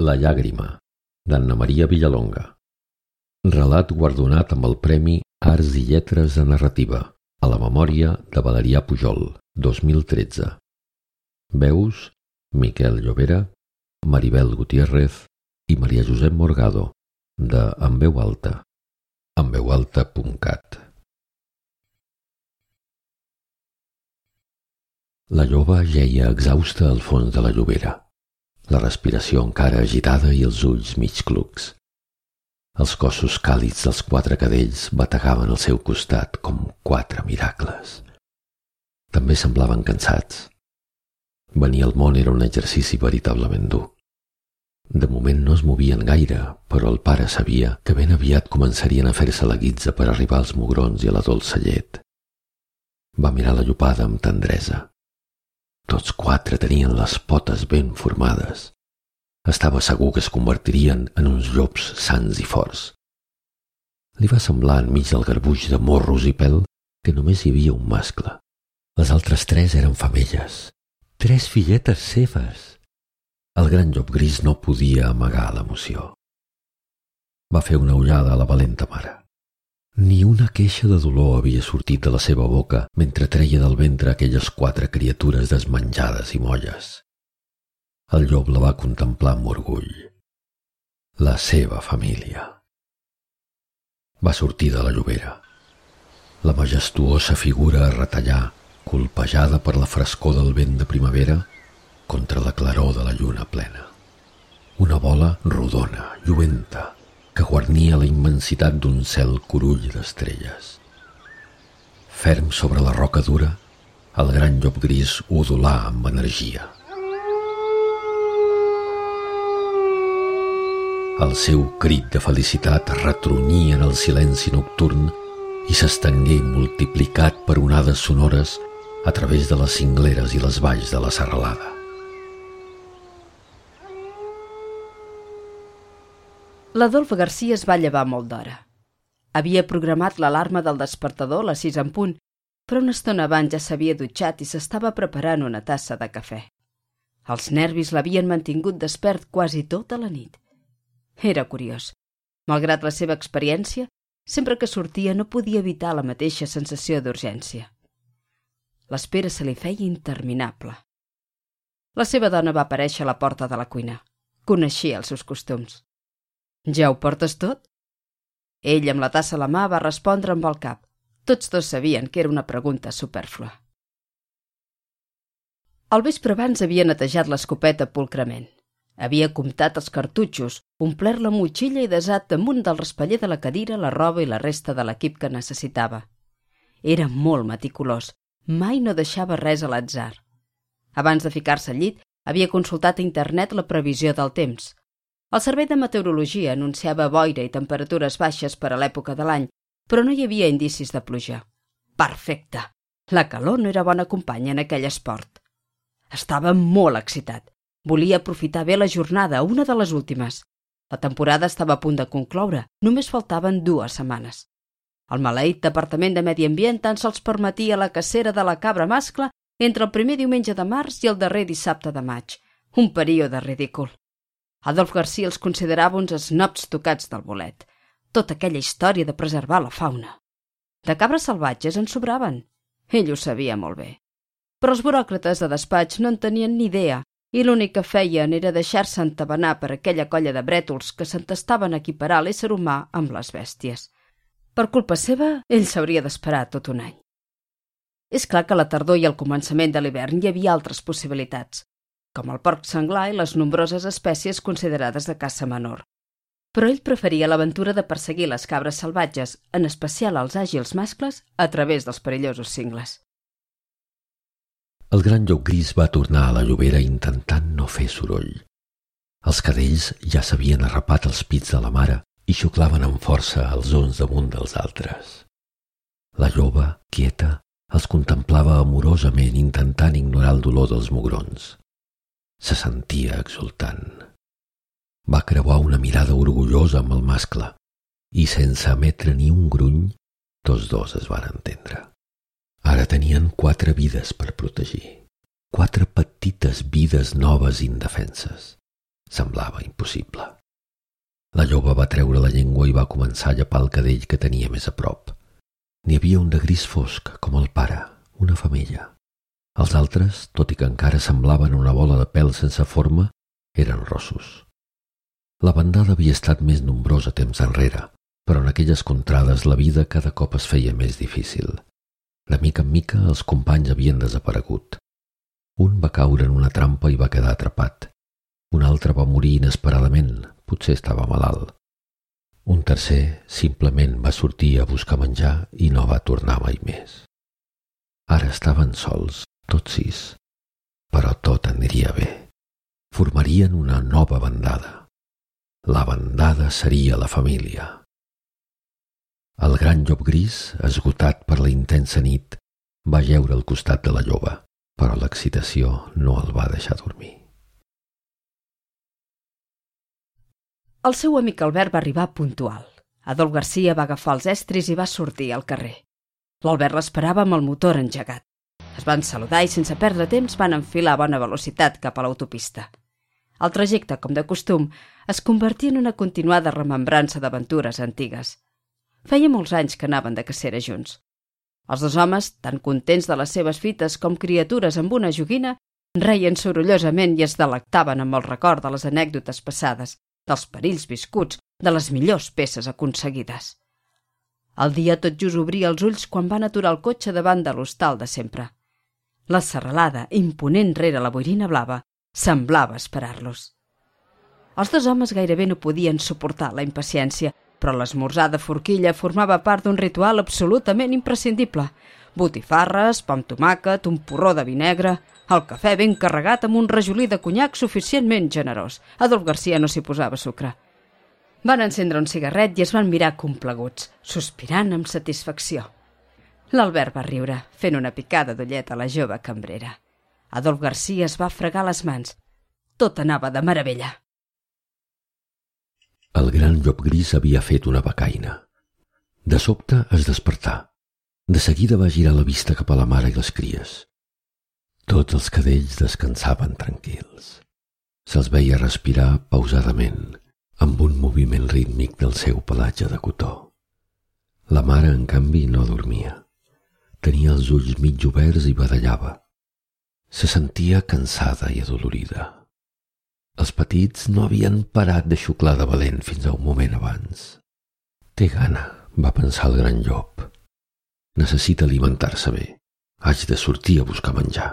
La llàgrima, d'Anna Maria Villalonga. Relat guardonat amb el Premi Arts i Lletres de Narrativa, a la memòria de Valerià Pujol, 2013. Veus, Miquel Llobera, Maribel Gutiérrez i Maria Josep Morgado, de En veu alta, enveualta.cat. La lloba geia exhausta al fons de la llobera la respiració encara agitada i els ulls mig clucs. Els cossos càlids dels quatre cadells bategaven al seu costat com quatre miracles. També semblaven cansats. Venir al món era un exercici veritablement dur. De moment no es movien gaire, però el pare sabia que ben aviat començarien a fer-se la guitza per arribar als mugrons i a la dolça llet. Va mirar la llopada amb tendresa. Tots quatre tenien les potes ben formades. Estava segur que es convertirien en uns llops sants i forts. Li va semblar enmig del garbuix de morros i pèl que només hi havia un mascle. Les altres tres eren femelles. Tres filletes seves. El gran llop gris no podia amagar l'emoció. Va fer una ullada a la valenta mare. Ni una queixa de dolor havia sortit de la seva boca mentre treia del ventre aquelles quatre criatures desmenjades i molles. El llop la va contemplar amb orgull. La seva família. Va sortir de la llobera. La majestuosa figura a retallar, colpejada per la frescor del vent de primavera contra la claror de la lluna plena. Una bola rodona, lluenta, que guarnia la immensitat d'un cel curull d'estrelles. Ferm sobre la roca dura, el gran llop gris udolà amb energia. El seu crit de felicitat retronyia en el silenci nocturn i s'estengué multiplicat per onades sonores a través de les cingleres i les valls de la serralada. L'Adolfo Garcia es va llevar molt d'hora. Havia programat l'alarma del despertador a les sis en punt, però una estona abans ja s'havia dutxat i s'estava preparant una tassa de cafè. Els nervis l'havien mantingut despert quasi tota la nit. Era curiós. Malgrat la seva experiència, sempre que sortia no podia evitar la mateixa sensació d'urgència. L'espera se li feia interminable. La seva dona va aparèixer a la porta de la cuina. Coneixia els seus costums. Ja ho portes tot? Ell, amb la tassa a la mà, va respondre amb el cap. Tots dos sabien que era una pregunta superflua. Al vespre abans havia netejat l'escopeta pulcrament. Havia comptat els cartutxos, omplert la motxilla i desat damunt del respaller de la cadira la roba i la resta de l'equip que necessitava. Era molt meticulós, mai no deixava res a l'atzar. Abans de ficar-se al llit, havia consultat a internet la previsió del temps. El Servei de Meteorologia anunciava boira i temperatures baixes per a l'època de l'any, però no hi havia indicis de pluja. Perfecte! La calor no era bona companya en aquell esport. Estava molt excitat. Volia aprofitar bé la jornada, una de les últimes. La temporada estava a punt de concloure. Només faltaven dues setmanes. El maleït Departament de Medi Ambient tan sols permetia la cacera de la cabra mascle entre el primer diumenge de març i el darrer dissabte de maig. Un període ridícul. Adolf Garcia els considerava uns snobs tocats del bolet. Tota aquella història de preservar la fauna. De cabres salvatges en sobraven. Ell ho sabia molt bé. Però els buròcrates de despatx no en tenien ni idea i l'únic que feien era deixar-se entabanar per aquella colla de brètols que s'entestaven a equiparar l'ésser humà amb les bèsties. Per culpa seva, ell s'hauria d'esperar tot un any. És clar que a la tardor i al començament de l'hivern hi havia altres possibilitats com el porc senglar i les nombroses espècies considerades de caça menor. Però ell preferia l'aventura de perseguir les cabres salvatges, en especial els àgils mascles, a través dels perillosos cingles. El gran llop gris va tornar a la llobera intentant no fer soroll. Els cadells ja s'havien arrapat els pits de la mare i xuclaven amb força els uns damunt dels altres. La lloba, quieta, els contemplava amorosament intentant ignorar el dolor dels mugrons. Se sentia exultant. Va creuar una mirada orgullosa amb el mascle i, sense emetre ni un gruny, tots dos es van entendre. Ara tenien quatre vides per protegir. Quatre petites vides noves indefenses. semblava impossible. La jove va treure la llengua i va començar a llepar el cadell que tenia més a prop. N'hi havia un de gris fosc, com el pare, una femella. Els altres, tot i que encara semblaven una bola de pèl sense forma, eren rossos. La bandada havia estat més nombrosa temps enrere, però en aquelles contrades la vida cada cop es feia més difícil. De mica en mica els companys havien desaparegut. Un va caure en una trampa i va quedar atrapat. Un altre va morir inesperadament, potser estava malalt. Un tercer simplement va sortir a buscar menjar i no va tornar mai més. Ara estaven sols, tots sis, però tot aniria bé. Formarien una nova bandada. La bandada seria la família. El gran llop gris, esgotat per la intensa nit, va geure al costat de la lloba, però l'excitació no el va deixar dormir. El seu amic Albert va arribar puntual. Adolf Garcia va agafar els estris i va sortir al carrer. L'Albert l'esperava amb el motor engegat. Es van saludar i sense perdre temps van enfilar a bona velocitat cap a l'autopista. El trajecte, com de costum, es convertia en una continuada remembrança d'aventures antigues. Feia molts anys que anaven de cacera junts. Els dos homes, tan contents de les seves fites com criatures amb una joguina, reien sorollosament i es delectaven amb el record de les anècdotes passades, dels perills viscuts, de les millors peces aconseguides. El dia tot just obria els ulls quan van aturar el cotxe davant de l'hostal de sempre. La serralada, imponent rere la boirina blava, semblava esperar-los. Els dos homes gairebé no podien suportar la impaciència, però l'esmorzar de forquilla formava part d'un ritual absolutament imprescindible. Botifarres, pa amb tomàquet, un porró de vi negre, el cafè ben carregat amb un rajolí de conyac suficientment generós. Adolf Garcia no s'hi posava sucre. Van encendre un cigarret i es van mirar compleguts, sospirant amb satisfacció. L'Albert va riure, fent una picada d'ullet a la jove cambrera. Adolf Garcia es va fregar les mans. Tot anava de meravella. El gran llop gris havia fet una becaina. De sobte es despertà. De seguida va girar la vista cap a la mare i les cries. Tots els cadells descansaven tranquils. Se'ls veia respirar pausadament, amb un moviment rítmic del seu pelatge de cotó. La mare, en canvi, no dormia. Tenia els ulls mig oberts i badallava. Se sentia cansada i adolorida. Els petits no havien parat de xuclar de valent fins a un moment abans. Té gana, va pensar el gran llop. Necessita alimentar-se bé. Haig de sortir a buscar menjar.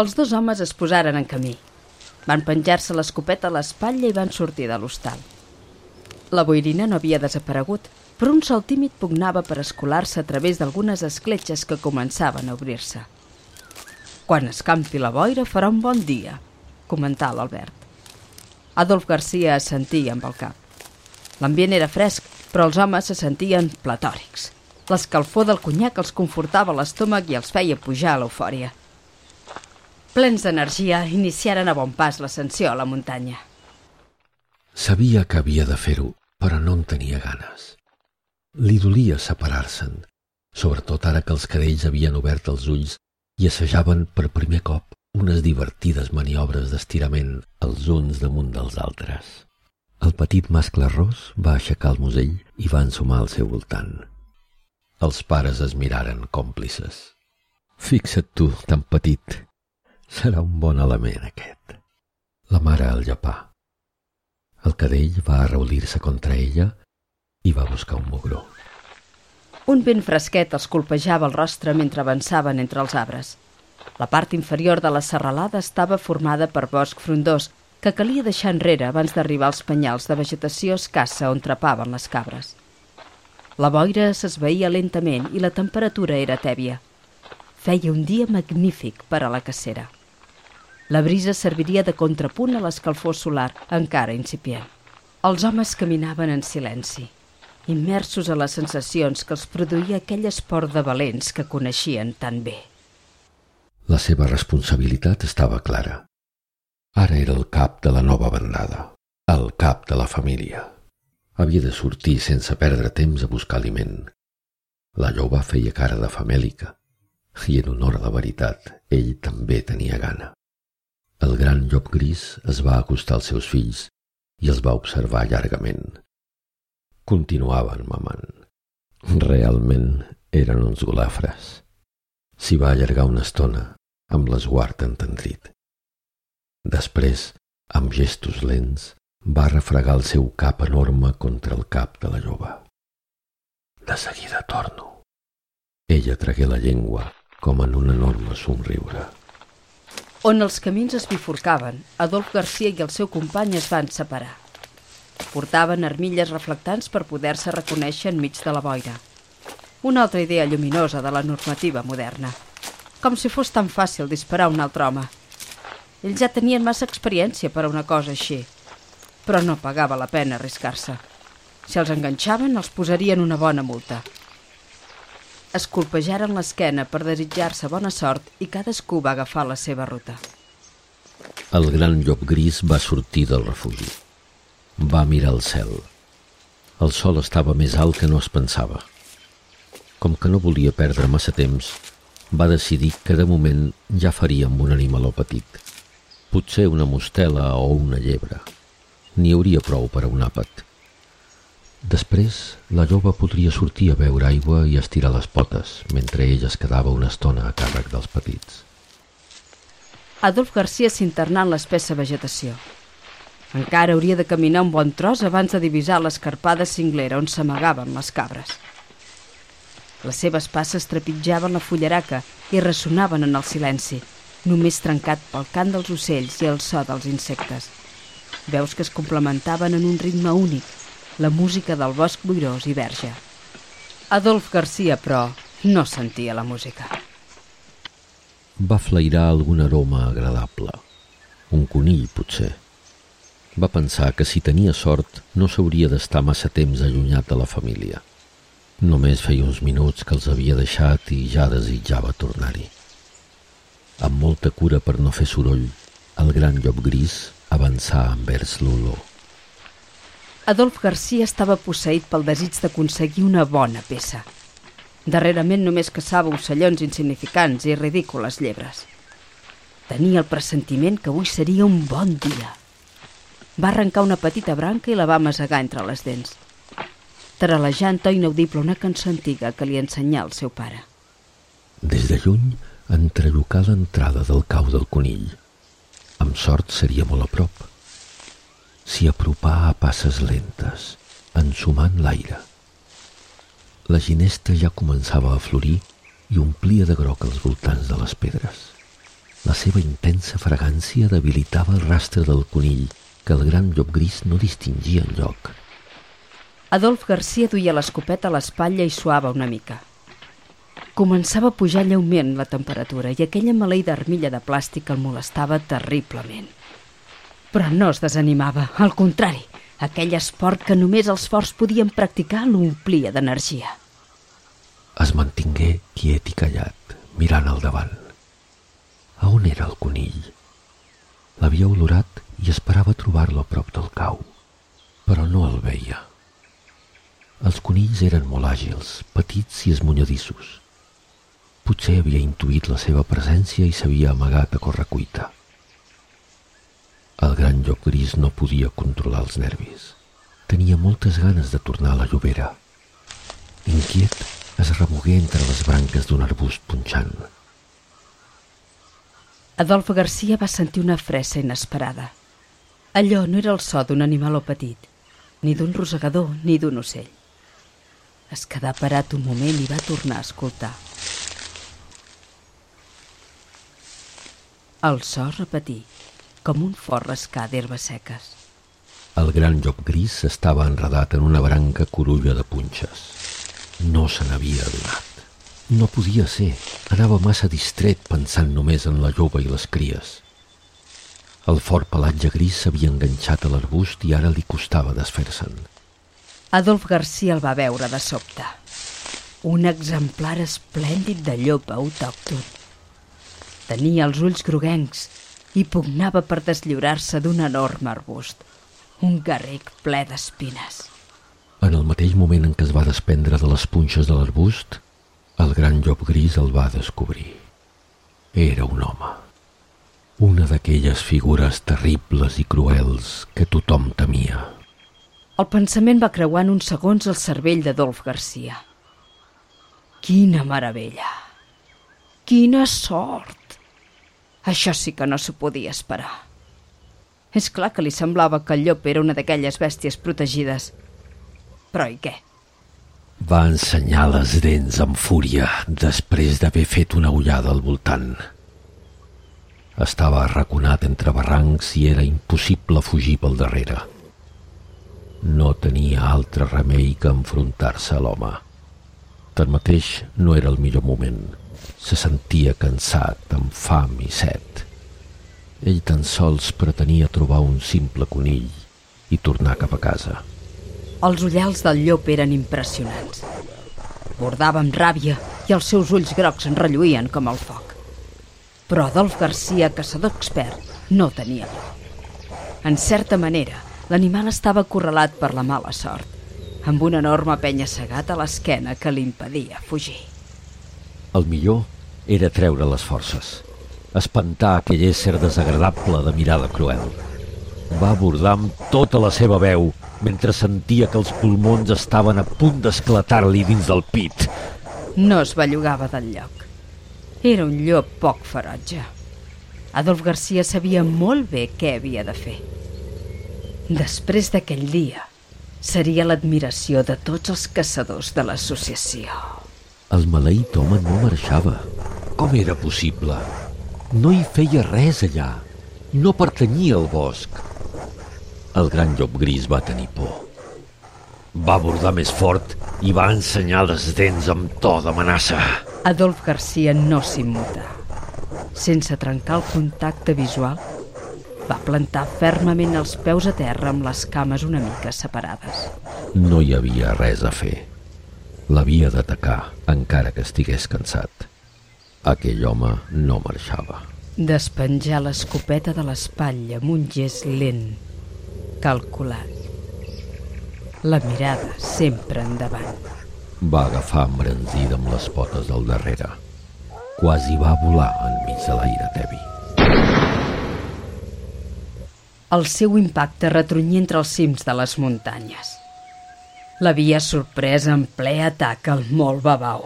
Els dos homes es posaren en camí. Van penjar-se l'escopeta a l'espatlla i van sortir de l'hostal. La boirina no havia desaparegut, però un sol tímid pugnava per escolar-se a través d'algunes escletxes que començaven a obrir-se. Quan escampi la boira farà un bon dia, comentà l'Albert. Adolf Garcia assentia amb el cap. L'ambient era fresc, però els homes se sentien platòrics. L'escalfor del conyac els confortava l'estómac i els feia pujar a l'eufòria. Plens d'energia, iniciaren a bon pas l'ascensió a la muntanya. Sabia que havia de fer-ho, però no en tenia ganes. Li dolia separar-se'n, sobretot ara que els cadells havien obert els ulls i assajaven per primer cop unes divertides maniobres d'estirament els uns damunt dels altres. El petit mascle ros va aixecar el musell i va ensumar al seu voltant. Els pares es miraren còmplices. Fixa't tu, tan petit, Serà un bon element, aquest. La mare al llapà. El cadell va arraulir-se contra ella i va buscar un mugró. Un vent fresquet els colpejava el rostre mentre avançaven entre els arbres. La part inferior de la serralada estava formada per bosc frondós que calia deixar enrere abans d'arribar als penyals de vegetació escassa on trepaven les cabres. La boira s'esveïa lentament i la temperatura era tèbia. Feia un dia magnífic per a la cacera. La brisa serviria de contrapunt a l'escalfor solar, encara incipient. Els homes caminaven en silenci, immersos a les sensacions que els produïa aquell esport de valents que coneixien tan bé. La seva responsabilitat estava clara. Ara era el cap de la nova bandada, el cap de la família. Havia de sortir sense perdre temps a buscar aliment. La jove feia cara de famèlica, i en honor a la veritat, ell també tenia gana. El gran llop gris es va acostar als seus fills i els va observar llargament. Continuaven mamant. Realment eren uns golafres. S'hi va allargar una estona, amb l'esguard entendrit. Després, amb gestos lents, va refregar el seu cap enorme contra el cap de la jove. De seguida torno. Ella tragué la llengua, com en un enorme somriure. On els camins es bifurcaven, Adolf Garcia i el seu company es van separar. Portaven armilles reflectants per poder-se reconèixer enmig de la boira. Una altra idea lluminosa de la normativa moderna. Com si fos tan fàcil disparar un altre home. Ells ja tenien massa experiència per a una cosa així, però no pagava la pena arriscar-se. Si els enganxaven, els posarien una bona multa. Es colpejaren l'esquena per desitjar-se bona sort i cadascú va agafar la seva ruta. El gran llop gris va sortir del refugi. Va mirar el cel. El sol estava més alt que no es pensava. Com que no volia perdre massa temps, va decidir que de moment ja faria amb un animaló petit. Potser una mostela o una llebre. N'hi hauria prou per a un àpat. Després, la jove podria sortir a beure aigua i estirar les potes, mentre ella es quedava una estona a càrrec dels petits. Adolf Garcia s'internà en l'espessa vegetació. Encara hauria de caminar un bon tros abans de divisar l'escarpada cinglera on s'amagaven les cabres. Les seves passes trepitjaven la fullaraca i ressonaven en el silenci, només trencat pel cant dels ocells i el so dels insectes. Veus que es complementaven en un ritme únic, la música del bosc boirós i verge. Adolf Garcia, però, no sentia la música. Va flairar algun aroma agradable. Un conill, potser. Va pensar que si tenia sort no s'hauria d'estar massa temps allunyat de la família. Només feia uns minuts que els havia deixat i ja desitjava tornar-hi. Amb molta cura per no fer soroll, el gran llop gris avançà envers l'olor. Adolf Garcia estava posseït pel desig d'aconseguir una bona peça. Darrerament només caçava ocellons insignificants i ridícules llebres. Tenia el pressentiment que avui seria un bon dia. Va arrencar una petita branca i la va masegar entre les dents taralejant to inaudible una cançó antiga que li ensenyà el seu pare. Des de lluny entrellocà l'entrada del cau del conill. Amb sort seria molt a prop. S'hi apropà a passes lentes, ensumant l'aire. La ginesta ja començava a florir i omplia de groc els voltants de les pedres. La seva intensa fragància debilitava el rastre del conill que el gran llop gris no distingia en lloc. Adolf Garcia duia l'escopeta a l'espatlla i suava una mica. Començava a pujar lleument la temperatura i aquella maleïda armilla de plàstic el molestava terriblement. Però no es desanimava, al contrari, aquell esport que només els forts podien practicar l'omplia d'energia. Es mantingué quiet i callat, mirant al davant. A on era el conill? L'havia olorat i esperava trobar-lo a prop del cau, però no el veia. Els conills eren molt àgils, petits i esmunyadissos. Potser havia intuït la seva presència i s'havia amagat a correcuita. El gran llop gris no podia controlar els nervis. Tenia moltes ganes de tornar a la llobera. Inquiet, es remogué entre les branques d'un arbust punxant. Adolfo Garcia va sentir una fressa inesperada. Allò no era el so d'un animal o petit, ni d'un rosegador ni d'un ocell. Es quedà parat un moment i va tornar a escoltar. El so repetí, com un fort rascar d'herbes seques. El gran llop gris estava enredat en una branca corulla de punxes. No se n'havia adonat. No podia ser. Anava massa distret pensant només en la jove i les cries. El fort pelatge gris s'havia enganxat a l'arbust i ara li costava desfer-se'n. Adolf Garcia el va veure de sobte. Un exemplar esplèndid de llop autòcton. Tenia els ulls groguencs i pugnava per deslliurar-se d'un enorme arbust, un garric ple d'espines. En el mateix moment en què es va desprendre de les punxes de l'arbust, el gran llop gris el va descobrir. Era un home. Una d'aquelles figures terribles i cruels que tothom temia. El pensament va creuar en uns segons el cervell d'Adolf Garcia. Quina meravella! Quina sort! Això sí que no s'ho podia esperar. És clar que li semblava que el llop era una d'aquelles bèsties protegides. Però i què? Va ensenyar les dents amb fúria després d'haver fet una ullada al voltant. Estava arraconat entre barrancs i era impossible fugir pel darrere. No tenia altre remei que enfrontar-se a l'home. Tanmateix, no era el millor moment. Se sentia cansat, amb fam i set. Ell tan sols pretenia trobar un simple conill i tornar cap a casa. Els ullals del llop eren impressionants. Bordava amb ràbia i els seus ulls grocs en relluïen com el foc. Però Adolf Garcia, caçador expert, no tenia por. En certa manera, l'animal estava acorralat per la mala sort, amb una enorme penya segat a l'esquena que li impedia fugir. El millor era treure les forces, espantar aquell ésser desagradable de mirada cruel. Va abordar amb tota la seva veu mentre sentia que els pulmons estaven a punt d'esclatar-li dins del pit. No es bellugava del lloc. Era un llop poc ferotge. Adolf Garcia sabia molt bé què havia de fer. Després d'aquell dia, seria l'admiració de tots els caçadors de l'associació. El maleït home no marxava. Com era possible? No hi feia res allà. No pertanyia al bosc. El gran llop gris va tenir por. Va abordar més fort i va ensenyar les dents amb to d'amenaça. Adolf Garcia no s'immuta. Sense trencar el contacte visual, va plantar fermament els peus a terra amb les cames una mica separades. No hi havia res a fer. L'havia d'atacar, encara que estigués cansat. Aquell home no marxava. Despenjar l'escopeta de l'espatlla amb un gest lent, calculat. La mirada sempre endavant. Va agafar embranzida amb les potes del darrere. Quasi va volar enmig de l'aire tebi. El seu impacte retrunyia entre els cims de les muntanyes. L'havia sorprès en ple atac al molt babau.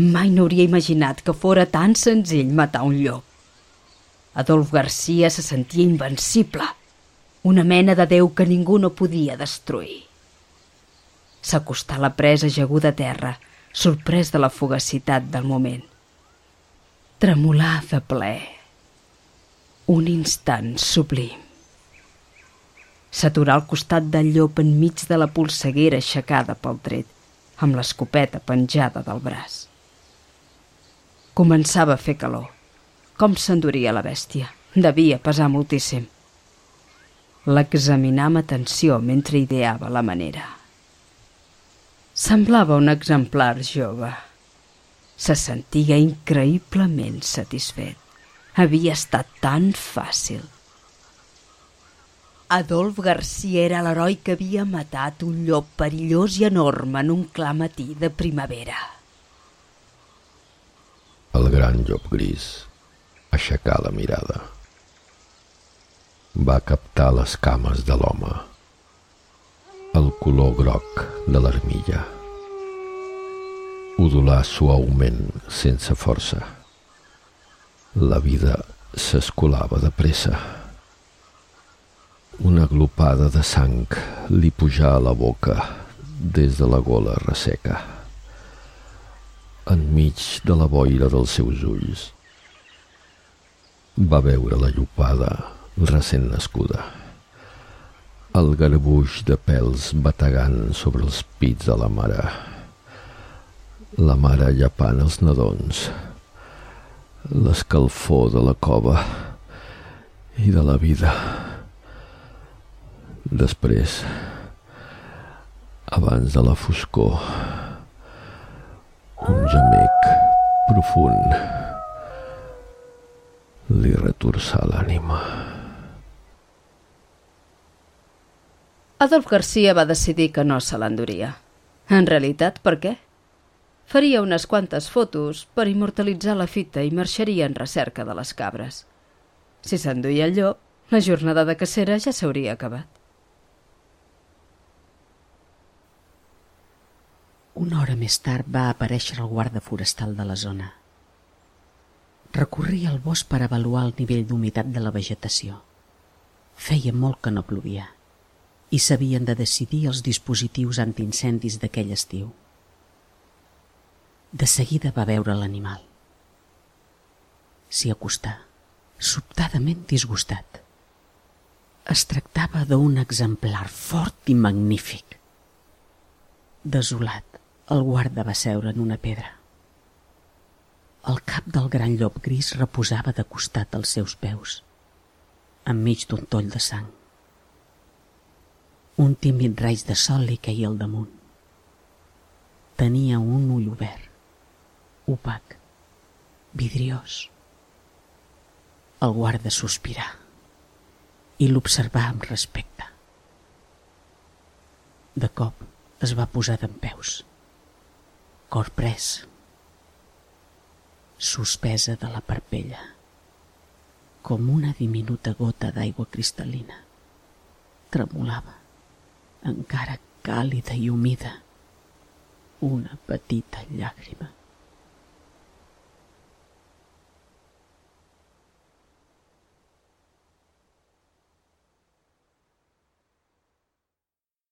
Mai no hauria imaginat que fora tan senzill matar un llop. Adolf Garcia se sentia invencible, una mena de déu que ningú no podia destruir. S'acostà la presa jaguda a terra, sorprès de la fugacitat del moment. Tremolà de ple. Un instant sublim. S'aturà al costat del llop enmig de la polseguera aixecada pel tret, amb l'escopeta penjada del braç. Començava a fer calor. Com s'enduria la bèstia? Devia pesar moltíssim. L'examinà amb atenció mentre ideava la manera. Semblava un exemplar jove. Se sentia increïblement satisfet. Havia estat tan fàcil. Adolf Garcia era l'heroi que havia matat un llop perillós i enorme en un clar matí de primavera. El gran llop gris aixecà la mirada. Va captar les cames de l'home, el color groc de l'armilla. Udolà suaument, sense força. La vida s'escolava de pressa. Una glopada de sang li pujà a la boca des de la gola resseca. Enmig de la boira dels seus ulls va veure la llopada recent nascuda. El garbuix de pèls bategant sobre els pits de la mare. La mare llapant els nadons. L'escalfor de la cova i de la vida. Després, abans de la foscor, un gemec profund li retorçà l'ànima. Adolf Garcia va decidir que no se l'enduria. En realitat, per què? Faria unes quantes fotos per immortalitzar la fita i marxaria en recerca de les cabres. Si s'enduia el llop, la jornada de cacera ja s'hauria acabat. Una hora més tard va aparèixer el guarda forestal de la zona. Recorria el bosc per avaluar el nivell d'humitat de la vegetació. Feia molt que no plovia i s'havien de decidir els dispositius antiincendis d'aquell estiu. De seguida va veure l'animal. S'hi acostà, sobtadament disgustat. Es tractava d'un exemplar fort i magnífic. Desolat, el guarda va seure en una pedra. El cap del gran llop gris reposava de costat als seus peus, enmig d'un toll de sang. Un tímid raig de sol li queia al damunt. Tenia un ull obert opac, vidriós. El guarda sospirà i l'observà amb respecte. De cop es va posar d'en peus, cor pres, suspesa de la parpella, com una diminuta gota d'aigua cristal·lina. Tremolava, encara càlida i humida, una petita llàgrima.